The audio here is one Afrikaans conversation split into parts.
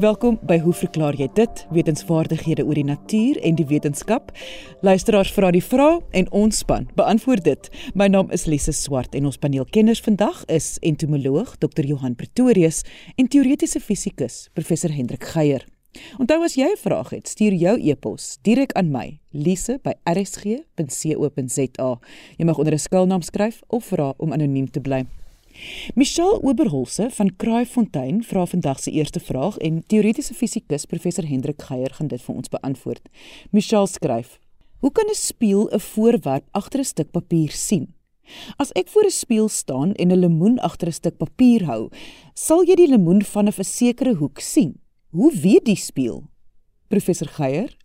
Welkom by Hoe verklaar jy dit? Wetenskapvaardighede oor die natuur en die wetenskap. Luisteraars vra die vrae en ons span beantwoord dit. My naam is Lise Swart en ons paneelkenners vandag is entomoloog Dr. Johan Pretorius en teoretiese fisikus Professor Hendrik Geier. Onthou as jy 'n vraag het, stuur jou e-pos direk aan my, lise@rsg.co.za. Jy mag onder 'n skuilnaam skryf of vra om anoniem te bly. Michelle Oberholse van Kraaifontein vra vandag se eerste vraag en teoretiese fisikus professor Hendrik Geier gaan dit vir ons beantwoord. Michelle skryf: Hoe kan 'n spieël 'n voorwerp agter 'n stuk papier sien? As ek voor 'n spieël staan en 'n lemoen agter 'n stuk papier hou, sal jy die lemoen vanaf 'n sekere hoek sien. Hoe weet die spieël? Professor Geier?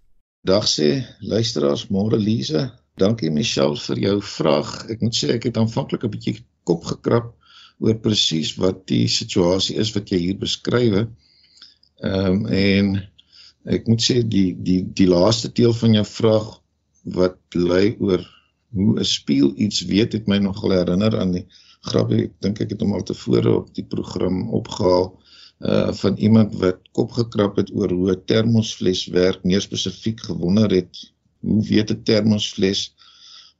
Dag sê luisteraars, môre Lise. Dankie Michelle vir jou vraag. Ek moet sê ek het aanvanklik 'n bietjie kop gekrap oor presies wat die situasie is wat jy hier beskryf. Ehm um, en ek moet sê die die die laaste deel van jou vraag wat lei oor hoe 'n spieël iets weet het my nogal herinner aan die grappie ek dink ek het hom al tevore op die program opgehaal uh van iemand wat kop gekrap het oor hoe 'n termosfles werk, meer spesifiek gewonder het hoe weet 'n termosfles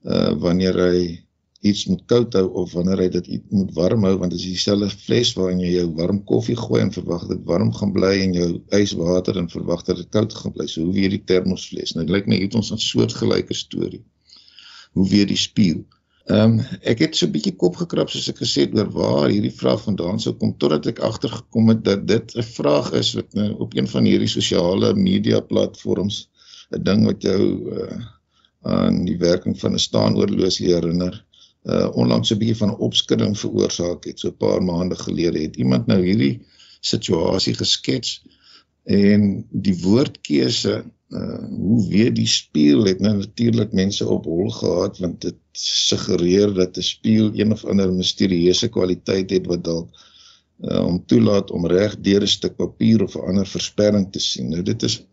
uh wanneer hy iets moet koud hou of wanneer hy dit moet warm hou want dit is dieselfde fles waarin jy jou warm koffie gooi en verwag dit warm gaan bly en jou yswater en verwag dat dit koud gaan bly. So hoe weer die termosfles? Nou lyk my het ons 'n soortgelyke storie. Hoe weer die spieël? Ehm um, ek het so 'n bietjie kop gekrap soos ek gesê het oor waar hierdie vraag vandaan sou kom totdat ek agtergekom het dat dit 'n vraag is wat nou op een van hierdie sosiale media platforms 'n ding wat jou uh, aan die werking van 'n staanoorlosie herinner uh onlangs 'n bietjie van 'n opskudding veroorsaak het. So 'n paar maande gelede het iemand nou hierdie situasie geskets en die woordkeuse uh hoe weet die spieël het nou natuurlik mense op hol gehad want dit suggereer dat 'n spieël een of ander misterieuse kwaliteit het wat dalk uh om toelaat om reg deur 'n stuk papier of 'n ander versperring te sien. Nou dit is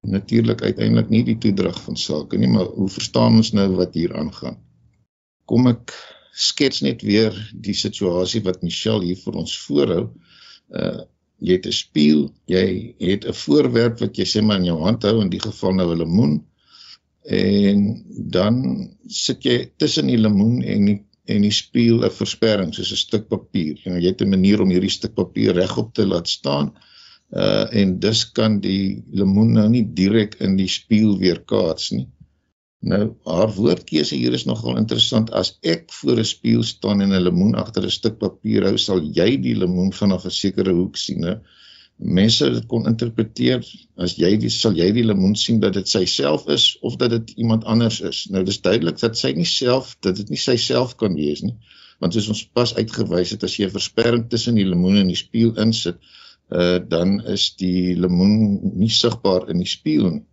natuurlik uiteindelik nie die toedrag van sake nie, maar hoe verstaan ons nou wat hier aangaan? Kom ek skets net weer die situasie wat Michelle hier vir ons voorhou. Uh jy het 'n spieël, jy het 'n voorwerp wat jy sê maar in jou hand hou in die geval nou 'n lemoen en dan sit jy tussen die lemoen en die en die spieël 'n versperring soos 'n stuk papier. En jy het 'n manier om hierdie stuk papier regop te laat staan. Uh en dus kan die lemoen nou nie direk in die spieël weerkaats nie. Nou, haar woordkeuse hier is nogal interessant. As ek voor 'n spieël staan en 'n lemoen agter 'n stuk papier hou, sal jy die lemoen vanaf 'n sekere hoek sien, né? Mense dit kon interpreteer as jy die sal jy die lemoen sien dat dit self is of dat dit iemand anders is. Nou dis duidelik dat sy nie self dat dit nie self kan wees nie. Want soos ons pas uitgewys het, as jy 'n versperring tussen die lemoen en die spieël insit, uh dan is die lemoen nie sigbaar in die spieël nie.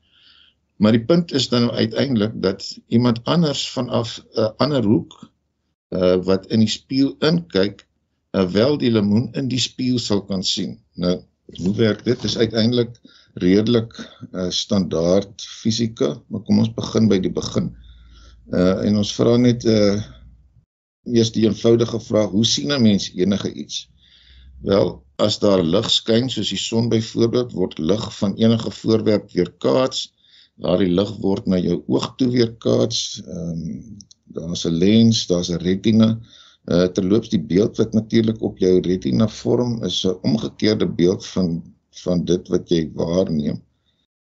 Maar die punt is dan uiteindelik dat iemand anders vanaf 'n uh, ander hoek uh, wat in die spieël inkyk, uh, wel die lemoen in die spieël sal kan sien. Nou, hoe werk dit? Dit is uiteindelik redelik uh, standaard fisika, maar kom ons begin by die begin. Uh en ons vra net uh eers die eenvoudige vraag, hoe sien 'n mens enige iets? Wel, as daar lig skyn soos die son byvoorbeeld, word lig van enige voorwerp weerkaats daardie lig word na jou oog toe weerkaats. Ehm um, daar's 'n lens, daar's 'n retina. Uh terloops die beeld wat natuurlik op jou retina vorm is 'n omgekeerde beeld van van dit wat jy waarneem.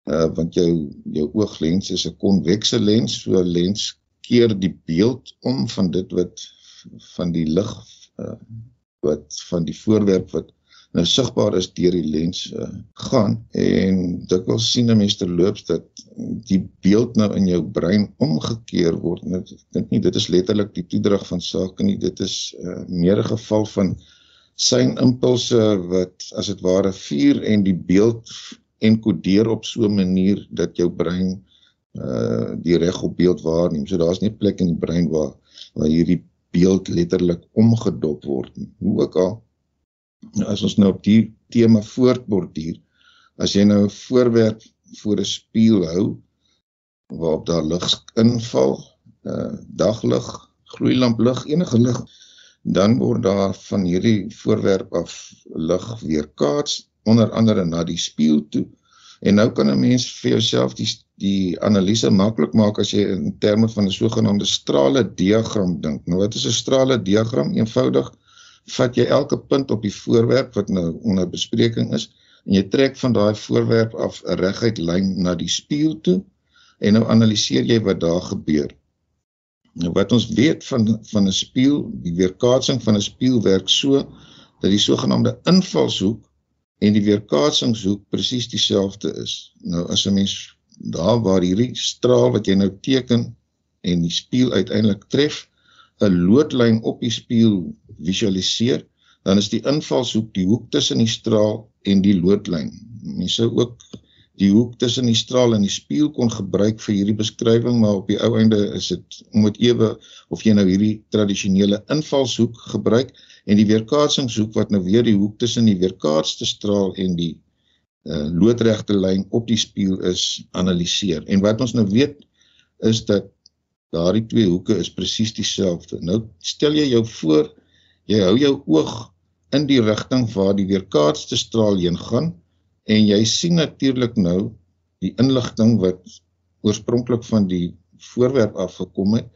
Uh want jou jou ooglens is 'n konvekse lens, so 'n lens keer die beeld om van dit wat van die lig uh wat van die voorwerp wat nou sigbaar is deur die lens uh, gaan en dikwels sien 'n mens terloops dat die beeld nou in jou brein omgekeer word. Nou, ek dink nie dit is letterlik die toedrag van sake nie. Dit is uh, meer 'n geval van sein impulse wat as dit ware vuur en die beeld enkodeer op so 'n manier dat jou brein uh die reg op beeld waarneem. So daar's nie plek in die brein waar waar hierdie beeld letterlik omgedop word nie. Hoe ook al as ons nou op die tema voortborduur, as jy nou 'n voorwerp voor 'n spieël hou waarop daar lig inval, uh daglig, gloeilamplig, enige lig, dan word daar van hierdie voorwerp af lig weerkaats onder andere na die spieël toe. En nou kan 'n mens vir jouself die die analise maklik maak as jy in terme van 'n sogenaamde strale diagram dink. Nou wat is 'n strale diagram? Eenvoudig vat jy elke punt op die voorwerp wat nou onder bespreking is en jy trek van daai voorwerp af 'n reguit lyn na die spieël toe en nou analiseer jy wat daar gebeur. Nou wat ons weet van van 'n spieël, die weerkaatsing van 'n spieël werk so dat die sogenaamde invalshoek en die weerkaatsingshoek presies dieselfde is. Nou as 'n mens daar waar hierdie straal wat jy nou teken en die spieël uiteindelik tref, 'n loodlyn op die spieël visualiseer, dan is die invalshoek die hoek tussen die straal en die loodlyn. Mens sou ook die hoek tussen die straal en die spieël kon gebruik vir hierdie beskrywing, maar op die ou einde is dit om dit ewe of jy nou hierdie tradisionele invalshoek gebruik en die weerkaatsingshoek wat nou weer die hoek tussen die weerkaatste straal en die uh, loodregte lyn op die spieël is analiseer. En wat ons nou weet is dat daardie twee hoeke is presies dieselfde. Nou stel jy jou voor jy hou jou oog in die rigting waar die weerkaatste straal heen gaan En jy sien natuurlik nou die inligting wat oorspronklik van die voorwerp af gekom het.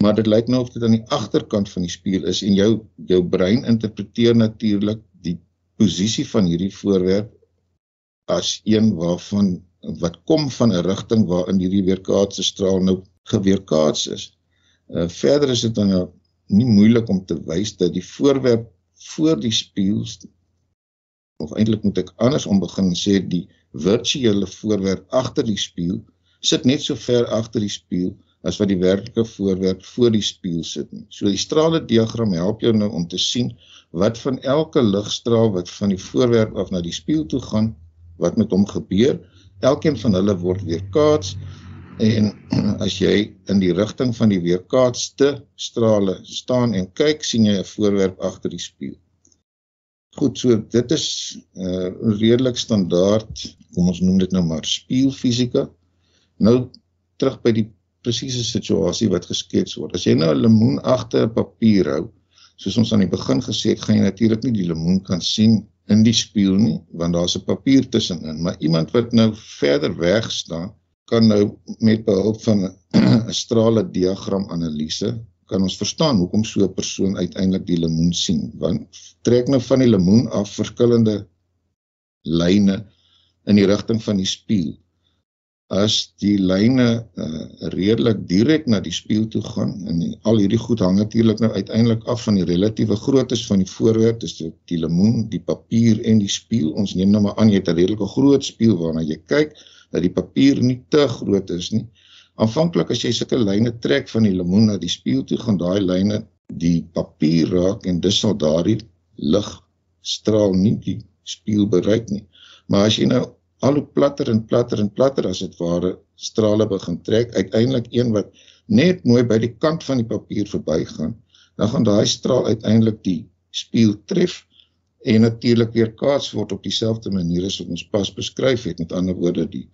Maar dit lyk nou of dit aan die agterkant van die spieël is en jou jou brein interpreteer natuurlik die posisie van hierdie voorwerp as een waarvan wat kom van 'n rigting waarin hierdie weerkaatse straal nou geweerkaats is. Uh verder is dit dan nou nie moeilik om te wys dat die voorwerp voor die spieël of eintlik moet ek andersom begin sê die virtuele voorwerp agter die spieël sit net so ver agter die spieël as wat die werklike voorwerp voor die spieël sit nie. So die strale diagram help jou nou om te sien wat van elke ligstraal wat van die voorwerp af na die spieël toe gaan, wat met hom gebeur. Elkeen van hulle word weerkaats en as jy in die rigting van die weerkaatste strale staan en kyk, sien jy 'n voorwerp agter die spieël. Goed, so dit is uh redelik standaard, kom ons noem dit nou maar spieelfisika. Nou terug by die presiese situasie wat geskets word. As jy nou 'n lemoen agter 'n papier hou, soos ons aan die begin gesê het, gaan jy natuurlik nie die lemoen kan sien in die spieël nie, want daar's 'n papier tussenin. Maar iemand wat nou verder weg staan, kan nou met behulp van 'n strale diagram analise kan ons verstaan hoekom so 'n persoon uiteindelik die lemoen sien. Want trek nou van die lemoen af verskillende lyne in die rigting van die spieël as die lyne uh, redelik direk na die spieël toe gaan en die, al hierdie goed hang natuurlik nou uiteindelik af van die relatiewe groottes van die voorwerp dis die lemoen die papier en die spieël ons neem nou maar aan jy het 'n redelike groot spieël waarna jy kyk dat die papier nie te groot is nie Aanvanklik as jy sulke lyne trek van die lemoen na die spieël toe, gaan daai lyne die papier raak en dis sal daardie lig straal nie die spieël bereik nie. Maar as jy nou al hoe platter en platter en platter as dit ware strale begin trek, uiteindelik een wat net mooi by die kant van die papier verbygaan, dan gaan daai straal uiteindelik die spieël tref en natuurlik weer kaats word op dieselfde manier as wat ons pas beskryf het, met ander woorde die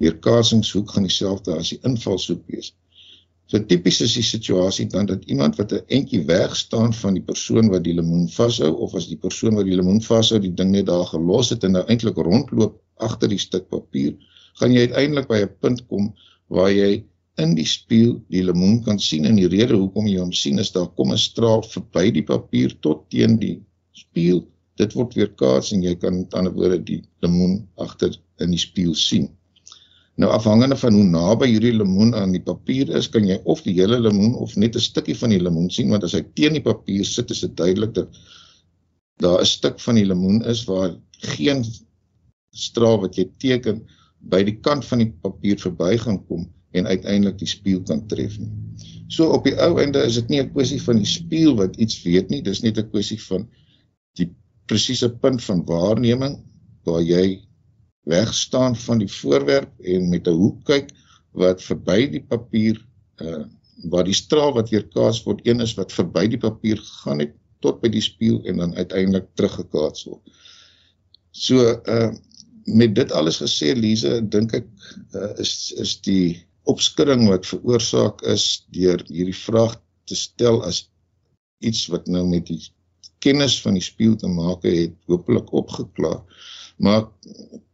weerkasingshoek gaan dieselfde as die invalshoek wees. So tipies is die situasie dan dat iemand wat 'n entjie weg staan van die persoon wat die lemoen vashou of as die persoon wat die lemoen vashou die ding net daar gelos het en nou eintlik rondloop agter die stuk papier, gaan jy uiteindelik by 'n punt kom waar jy in die spieël die lemoen kan sien en die rede hoekom jy hom sien is daar kom 'n straal verby die papier tot teen die spieël. Dit word weerkaats en jy kan aan ander woorde die lemoen agter in die spieël sien. Nou afhangende van hoe naby hierdie lemoen aan die papier is, kan jy of die hele lemoen of net 'n stukkie van die lemoen sien want as hy teen die papier sit, is dit duidelik dat daar 'n stuk van die lemoen is waar geen straal wat jy teken by die kant van die papier verby gaan kom en uiteindelik die spieël kan tref nie. So op die ou einde is dit nie 'n kwessie van die spieël wat iets weet nie, dis net 'n kwessie van presiese punt van waarneming waar jy wegstaan van die voorwerp en met 'n hoek kyk wat verby die papier uh waar die straal wat weerkaats word een is wat verby die papier gegaan het tot by die spieël en dan uiteindelik teruggekaats word. So uh met dit alles gesê Lize, dink ek uh, is is die opskudding wat veroorsaak is deur hierdie vraag te stel as iets wat nou met die kennis van die spieël te maak het hopelik opgeklaar. Maar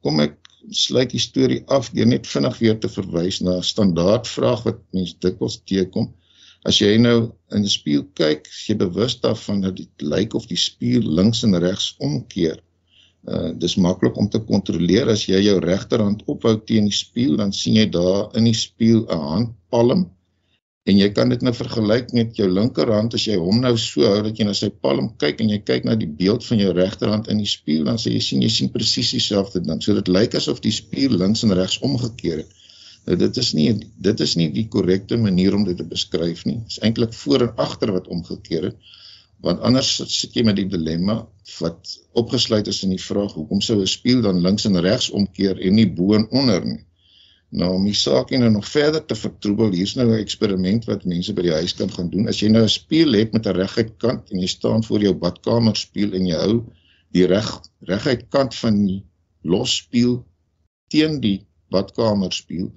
kom ek sluit die storie af deur net vinnig weer te verwys na 'n standaard vraag wat mense dikwels teekom. As jy nou in die spieël kyk, is jy bewus daarvan dat dit lyk of die spieël links en regs omkeer. Uh dis maklik om te kontroleer as jy jou regterhand ophou teen die spieël, dan sien jy daar in die spieël 'n handpalm en jy kan dit nou vergelyk met jou linkerhand as jy hom nou so hou dat jy na sy palm kyk en jy kyk na die beeld van jou regterhand in die spieël dan sê jy sien jy sien presies dieselfde ding. So dit lyk asof die spieël links en regs omgekeer het. Nou dit is nie dit is nie die korrekte manier om dit te beskryf nie. Dit is eintlik voor en agter wat omgekeer het. Want anders sit jy met die dilemma wat opgesluit is in die vraag hoekom sou 'n spieël dan links en regs omkeer en nie bo en onder nie. Nou om die saak nou nog verder te vertroebel, hier's nou 'n eksperiment wat mense by die huis kan gaan doen. As jy nou 'n spieël het met 'n reguit kant en jy staan voor jou badkamer spieël en jy hou die reg reguit kant van die los spieël teen die badkamer spieël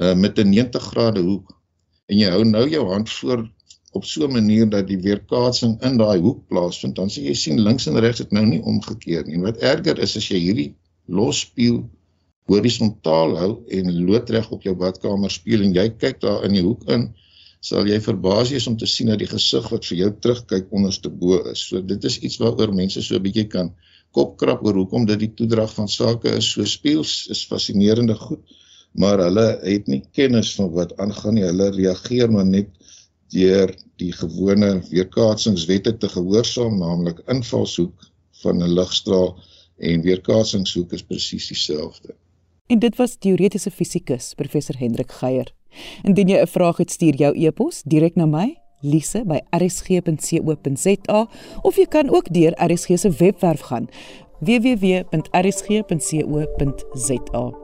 uh, met 'n 90 grade hoek en jy hou nou jou hand voor op so 'n manier dat die weerkaatsing in daai hoek plaasvind, dan sien jy sien links en regs dit nou nie omgekeer nie. En wat erger is as jy hierdie los spieël horisontaal hou en loodreg op jou badkamer speel en jy kyk daar in die hoek in, sal jy verbaas wees om te sien dat die gesig wat vir jou terugkyk onderste bo is. So dit is iets waaroor mense so 'n bietjie kan kopkrap oor hoekom dit die toedrag van sake is. So speels is fascinerende goed, maar hulle het nie kennis van wat aangaan nie. Hulle reageer maar net deur die gewone weerkaatsingswette te gehoorsaam, naamlik invalshoek van 'n ligstraal en weerkaatsingshoek is presies dieselfde. En dit was teoretiese fisikus professor Hendrik Geier. Indien jy 'n vraag het, stuur jou e-pos direk na my, lise@rsg.co.za of jy kan ook deur RSG se webwerf gaan www.rsg.co.za.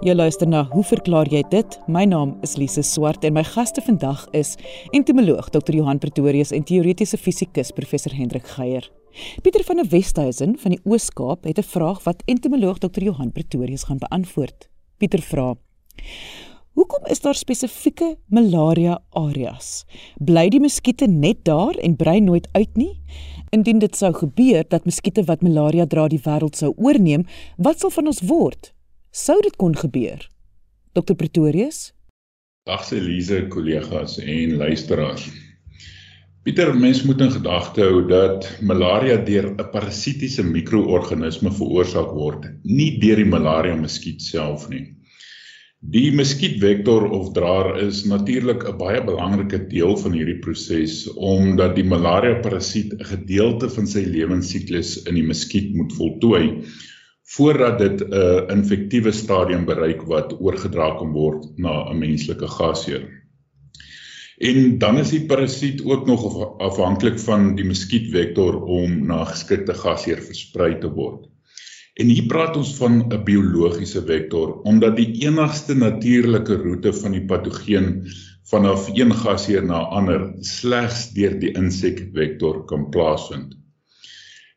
Jy luister na Hoe verklaar jy dit? My naam is Lise Swart en my gaste vandag is entomoloog Dr. Johan Pretorius en teoretiese fisikus professor Hendrik Geier. Pieter van der Westhuizen van die Oos-Kaap het 'n vraag wat entomoloog Dr. Johan Pretorius gaan beantwoord. Pieter vra: Hoekom is daar spesifieke malaria areas? Bly die muskiete net daar en brei nooit uit nie? Indien dit sou gebeur dat muskiete wat malaria dra die wêreld sou oorneem, wat sal van ons word? Sou dit kon gebeur? Dr. Pretorius? Dag Elise, kollegas en luisteraars. Pieter, mens moet in gedagte hou dat malaria deur 'n parasitiese mikroorganisme veroorsaak word, nie deur die malaria muskiet self nie. Die muskietvektor of draer is natuurlik 'n baie belangrike deel van hierdie proses omdat die malaria parasiet 'n gedeelte van sy lewensiklus in die muskiet moet voltooi voordat dit 'n infektiewe stadium bereik wat oorgedra kan word na 'n menslike gasheer. En dan is die parasiet ook nog afhanklik van die muskietvektor om na geskikte gasheer versprei te word. En hier praat ons van 'n biologiese vektor omdat die enigste natuurlike roete van die patogeen vanaf een gasheer na ander slegs deur die insekvektor kan plaasvind.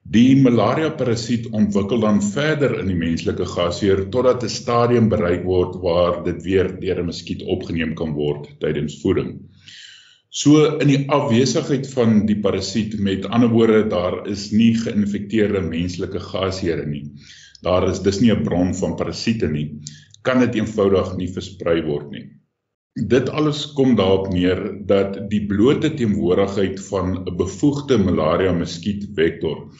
Die malaria parasiet ontwikkel dan verder in die menslike gasheer totdat 'n stadium bereik word waar dit weer deur 'n muskiet opgeneem kan word tydens voeding. So in die afwesigheid van die parasiet met ander woorde daar is nie geïnfekteerde menslike gasheere nie. Daar is dis nie 'n bron van parasiete nie. Kan dit eenvoudig nie versprei word nie. Dit alles kom daarop neer dat die blote teenwoordigheid van 'n bevoegde malaria muskiet vektor,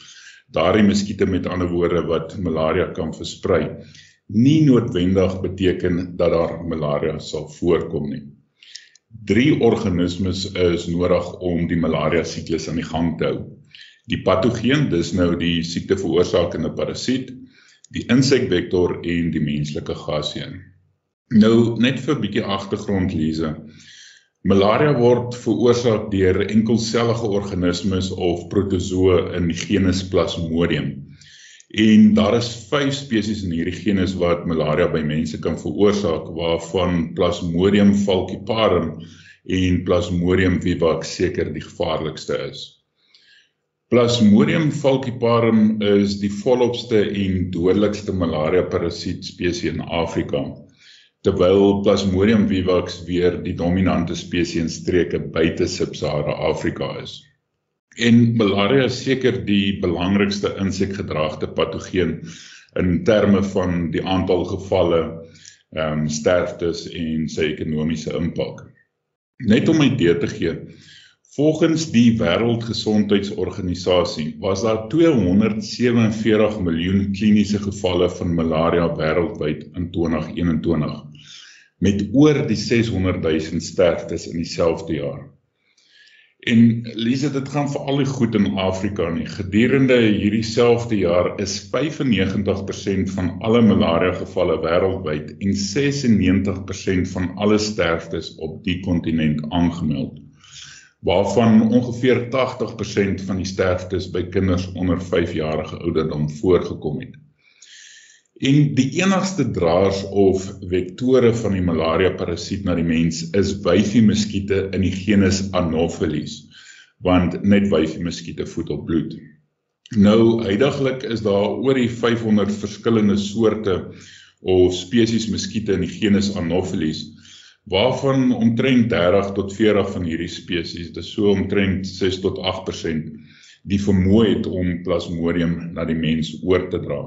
daardie muskiete met ander woorde wat malaria kan versprei, nie noodwendig beteken dat daar malaria sal voorkom nie. Drie organismes is nodig om die malaria siklus aan die gang te hou. Die patogeen, dis nou die siekte veroorsakende parasiet, die insekvektor en die menslike gasheer. Nou net vir 'n bietjie agtergrond lees. Malaria word veroorsaak deur enkelsellige organismes of protozoë in die genus Plasmodium. En daar is 5 spesies in hierdie genus wat malaria by mense kan veroorsaak waarvan Plasmodium falciparum en Plasmodium vivax seker die gevaarlikste is. Plasmodium falciparum is die volopste en dodelikste malaria parasiet spesies in Afrika. Terwyl Plasmodium vivax weer die dominante spesies in streke buite Sub-Sahara Afrika is. En malaria is seker die belangrikste insekgedraagde patogeen in terme van die aantal gevalle, ehm um, sterftes en sy ekonomiese impak. Net om 'n idee te gee, volgens die Wêreldgesondheidsorganisasie was daar 247 miljoen kliniese gevalle van malaria wêreldwyd in 2021 met oor die 600 000 sterftes in dieselfde jaar. En Lise, dit gaan vir al die goed in Afrika nie. Gedurende hierdie selfde jaar is 95% van alle malaria gevalle wêreldwyd en 96% van alle sterftes op die kontinent aangemeld. Waarvan ongeveer 80% van die sterftes by kinders onder 5 jarige ouderdom voorgekom het. En die enigste draers of vektore van die malaria parasiet na die mens is wyfie muskiete in die genus Anopheles, want net wyfie muskiete voed op bloed. Nou heidaglik is daar oor die 500 verskillende soorte of spesies muskiete in die genus Anopheles, waarvan omtrent 30 tot 40 van hierdie spesies, dis so omtrent 6 tot 8% die vermoë het om Plasmodium na die mens oor te dra.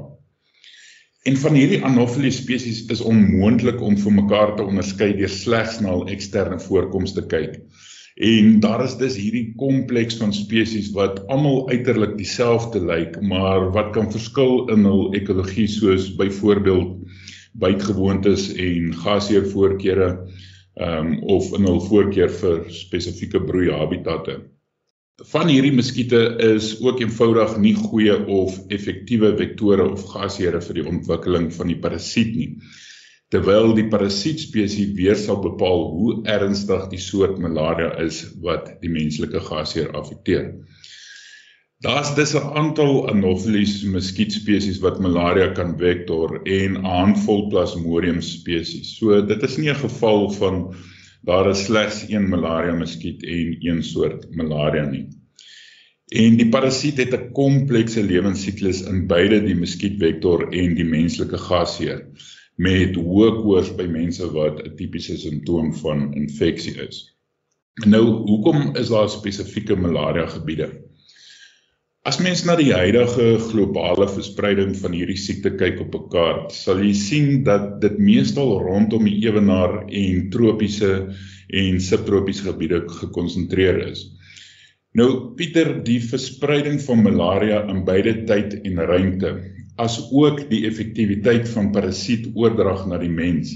En van hierdie Anopheles spesies is onmoontlik om vir mekaar te onderskei deur slegs na hul eksterne voorkoms te kyk. En daar is dus hierdie kompleks van spesies wat almal uiterlik dieselfde lyk, maar wat kan verskil in hul ekologie soos byvoorbeeld bytgewoontes en gasheervoorkeure ehm um, of in hul voorkeur vir spesifieke broeihabitatte. Van hierdie muskiete is ook eenvoudig nie goeie of effektiewe vektore of gasheere vir die ontwikkeling van die parasiet nie. Terwyl die parasietspesie weer sal bepaal hoe ernstig die soort malaria is wat die menslike gasheer affekteer. Daar's dus 'n aantal Anopheles muskietspesies wat malaria kan vektor en 'n handvol Plasmodium spesies. So dit is nie 'n geval van daar is slegs een malaria muskiet en een soort malaria nie. En die parasiet het 'n komplekse lewensiklus in beide die muskietvektor en die menslike gasheer met hoë koors by mense wat 'n tipiese simptoom van infeksie is. Nou, hoekom is daar spesifieke malaria gebiede? As mens na die huidige globale verspreiding van hierdie siekte kyk op 'n kaart, sal jy sien dat dit meestal rondom die ewenaar en tropiese en subtropiese gebiede gekonsentreer is. Nou Pieter, die verspreiding van malaria in beide tyd en ruimte, as ook die effektiwiteit van parasietoordrag na die mens,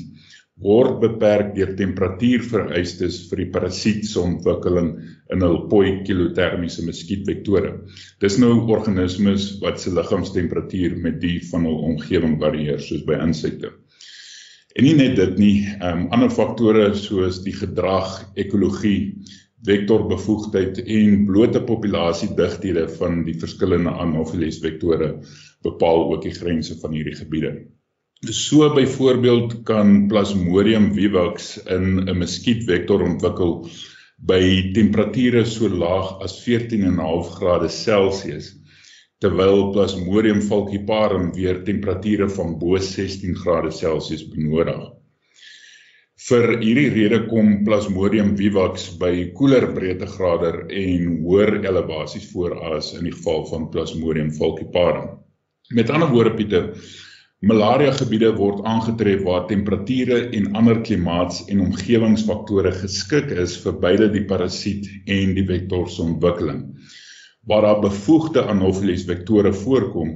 word beperk deur temperatuurvereistes vir die parasiet se ontwikkeling in hul poikilotermiese muskietvektore. Dis nou organismes wat se liggaamstemperatuur met die van hul omgewing varieer soos by insekte. En nie net dit nie, ehm um, ander faktore soos die gedrag, ekologie, vektorbevoegdheid en blote populasiedigthede van die verskillende Anopheles vektore bepaal ook die grense van hierdie gebiede. So byvoorbeeld kan Plasmodium vivax in 'n muskietvektor ontwikkel by temperature so laag as 14.5 grade Celsius terwyl Plasmodium falciparum weer temperature van bo 16 grade Celsius benodig. Vir hierdie rede kom Plasmodium vivax by koeler breedtegrade en hoër elevasies voor as in die geval van Plasmodium falciparum. Met ander woorde Pieter, Malaria gebiede word aangetref waar temperature en ander klimaats- en omgewingsfaktore geskik is vir beide die parasiet en die vektor se ontwikkeling. Waar daar bevoegde Anopheles vektore voorkom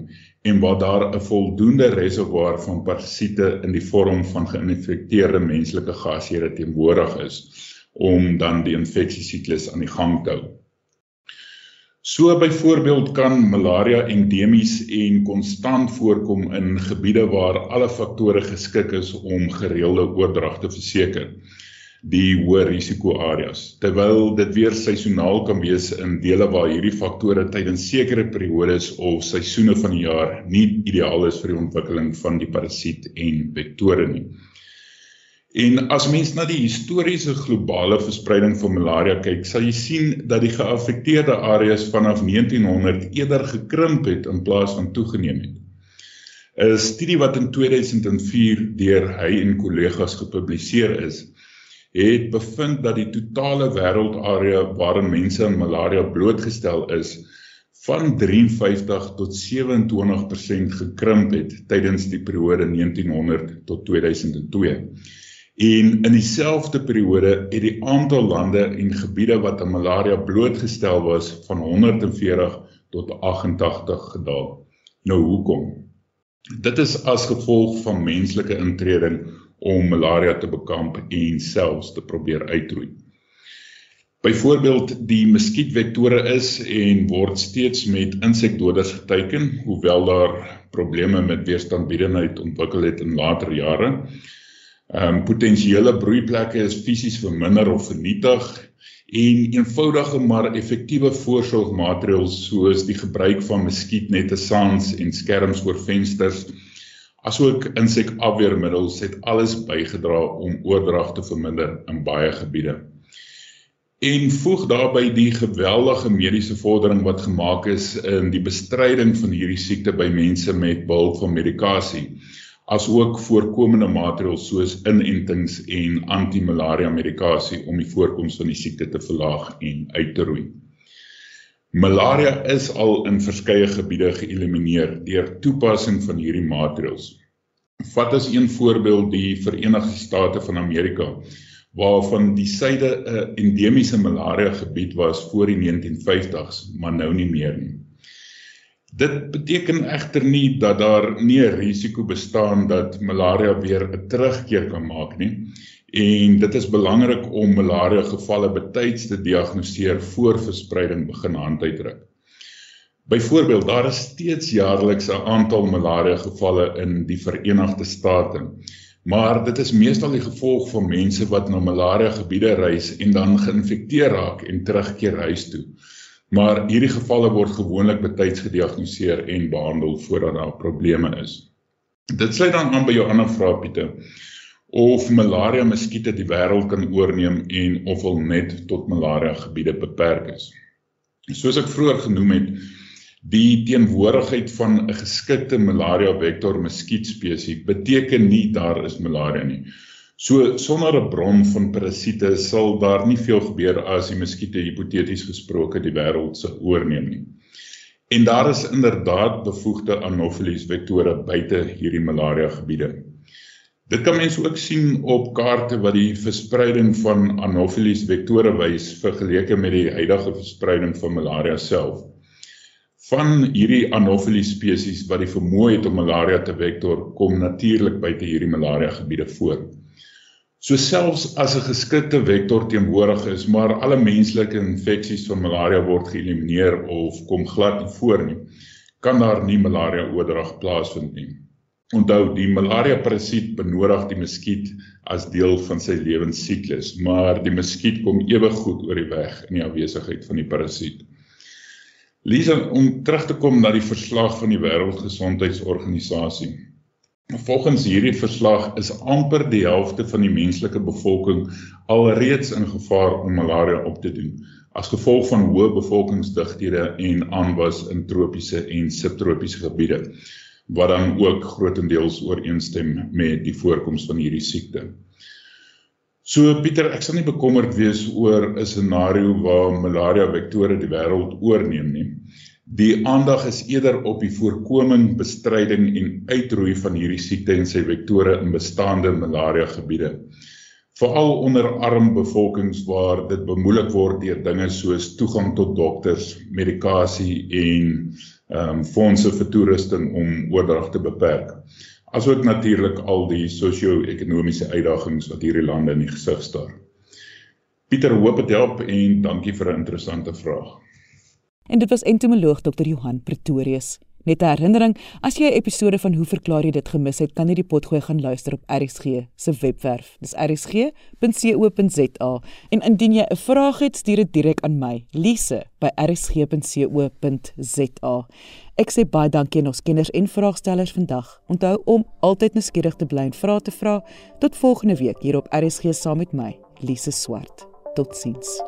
en waar daar 'n voldoende reservoir van parasiete in die vorm van geïnfekteerde menslike gasheere teenwoordig is om dan die infeksiesiklus aan die gang te hou. So byvoorbeeld kan malaria endemies en konstant voorkom in gebiede waar alle faktore geskik is om gereelde oordrag te verseker die hoë risiko areas terwyl dit weer seisoonaal kan wees in dele waar hierdie faktore tydens sekere periodes of seisoene van die jaar nie ideaal is vir die ontwikkeling van die parasiet en vektore nie. En as mens na die historiese globale verspreiding van malaria kyk, sal jy sien dat die geaffekteerde areas vanaf 1900 eerder gekrimp het in plaas van toegeneem het. 'n Studie wat in 2004 deur hy en kollegas gepubliseer is, het bevind dat die totale wêreldarea waarin mense aan malaria blootgestel is, van 53 tot 27% gekrimp het tydens die periode 1900 tot 2002. En in dieselfde periode het die aantal lande en gebiede wat aan malaria blootgestel was van 140 tot 88 gedaal. Nou hoekom? Dit is as gevolg van menslike intreding om malaria te bekamp en selfs te probeer uitroei. Byvoorbeeld die muskietvektore is en word steeds met insekdoders geteken, hoewel daar probleme met weerstandbiedendheid ontwikkel het in later jare. Ehm um, potensiële broeiplekke is fisies verminder of vernietig en eenvoudige maar effektiewe voorsorgmaatreëls soos die gebruik van muskietnette, saans en skerms voor vensters asook insekafweermiddels het alles bygedra om oordrag te verminder in baie gebiede. En voeg daarbey die geweldige mediese vordering wat gemaak is in die bestryding van hierdie siekte by mense met behulp van medikasie asook voorkomende maatreëls soos inentings en antimalaria medikasie om die voorkoms van die siekte te verlaag en uit te roei. Malaria is al in verskeie gebiede geëlimineer deur toepassing van hierdie maatreëls. Vat as een voorbeeld die Verenigde State van Amerika waarvan die suide 'n endemiese malaria gebied was voor die 1950s, maar nou nie meer nie. Dit beteken egter nie dat daar nie 'n risiko bestaan dat malaria weer 'n terugkeer kan maak nie. En dit is belangrik om malaria gevalle betyds te diagnoseer voor verspreiding begin hand uitdruk. Byvoorbeeld, daar is steeds jaarliks 'n aantal malaria gevalle in die Verenigde State maar dit is meestal die gevolg van mense wat na malaria gebiede reis en dan geïnfekteer raak en terugkeer huis toe. Maar hierdie gevalle word gewoonlik betyds gediagnoseer en behandel voordat daar probleme is. Dit sluit dan aan by jou ander vraag Pieter of malaria muskiete die wêreld kan oorneem en of hulle net tot malaria gebiede beperk is. Soos ek vroeër genoem het, Die teenwoordigheid van 'n geskikte malaria vektor muskietspesie beteken nie daar is malaria nie. So sonder 'n bron van parasiete sal daar nie veel gebeur as die muskiete hipoteties gesproke die wêreld se oorneem nie. En daar is inderdaad bevoegde anopheles vektore buite hierdie malaria gebiede. Dit kan mense ook sien op kaarte wat die verspreiding van anopheles vektore wys vergeleke met die huidige verspreiding van malaria self van hierdie anopheles spesies wat die vermoë het om malaria te vektor kom natuurlik buite hierdie malaria gebiede voor. So selfs as 'n geskikte vektor teenwoordig is, maar alle menslike infeksies van malaria word geëlimineer of kom glad nie voor nie, kan daar nie malaria oordrag plaasvind nie. Onthou, die malaria parasiet benodig die muskiet as deel van sy lewensiklus, maar die muskiet kom ewig goed oor die weg in die afwesigheid van die parasiet. Lisa om terug te kom na die verslag van die Wêreldgesondheidsorganisasie. Volgens hierdie verslag is amper die helfte van die menslike bevolking alreeds in gevaar om malaria op te doen as gevolg van hoë bevolkingsdigthede en aanwas in tropiese en subtropiese gebiede wat dan ook grootendeels ooreenstem met die voorkoms van hierdie siekte. So Pieter, ek sal nie bekommerd wees oor 'n scenario waar malaria vektore die wêreld oorneem nie. Die aandag is eerder op die voorkoming, bestryding en uitroei van hierdie siekte en sy vektore in bestaande malaria gebiede. Veral onder arm bevolkings waar dit bemoeilik word deur dinge soos toegang tot dokters, medikasie en ehm um, fondse vir toerusting om oordrag te beperk asook natuurlik al die sosio-ekonomiese uitdagings wat hierdie lande in die gesig staar. Pieter hoop dit help en dankie vir 'n interessante vraag. En dit was entomoloog Dr. Johan Pretorius. Net 'n herinnering, as jy 'n episode van Hoe verklaar jy dit gemis het, kan jy die potgooi gaan luister op RSG se webwerf. Dis rsg.co.za. En indien jy 'n vraag het, stuur dit direk aan my, Lise, by rsg.co.za. Ek sê baie dankie aan ons kenners en vraagstellers vandag. Onthou om altyd nuuskierig te bly en vra te vra. Tot volgende week hier op RSG saam met my, Lise Swart. Totsiens.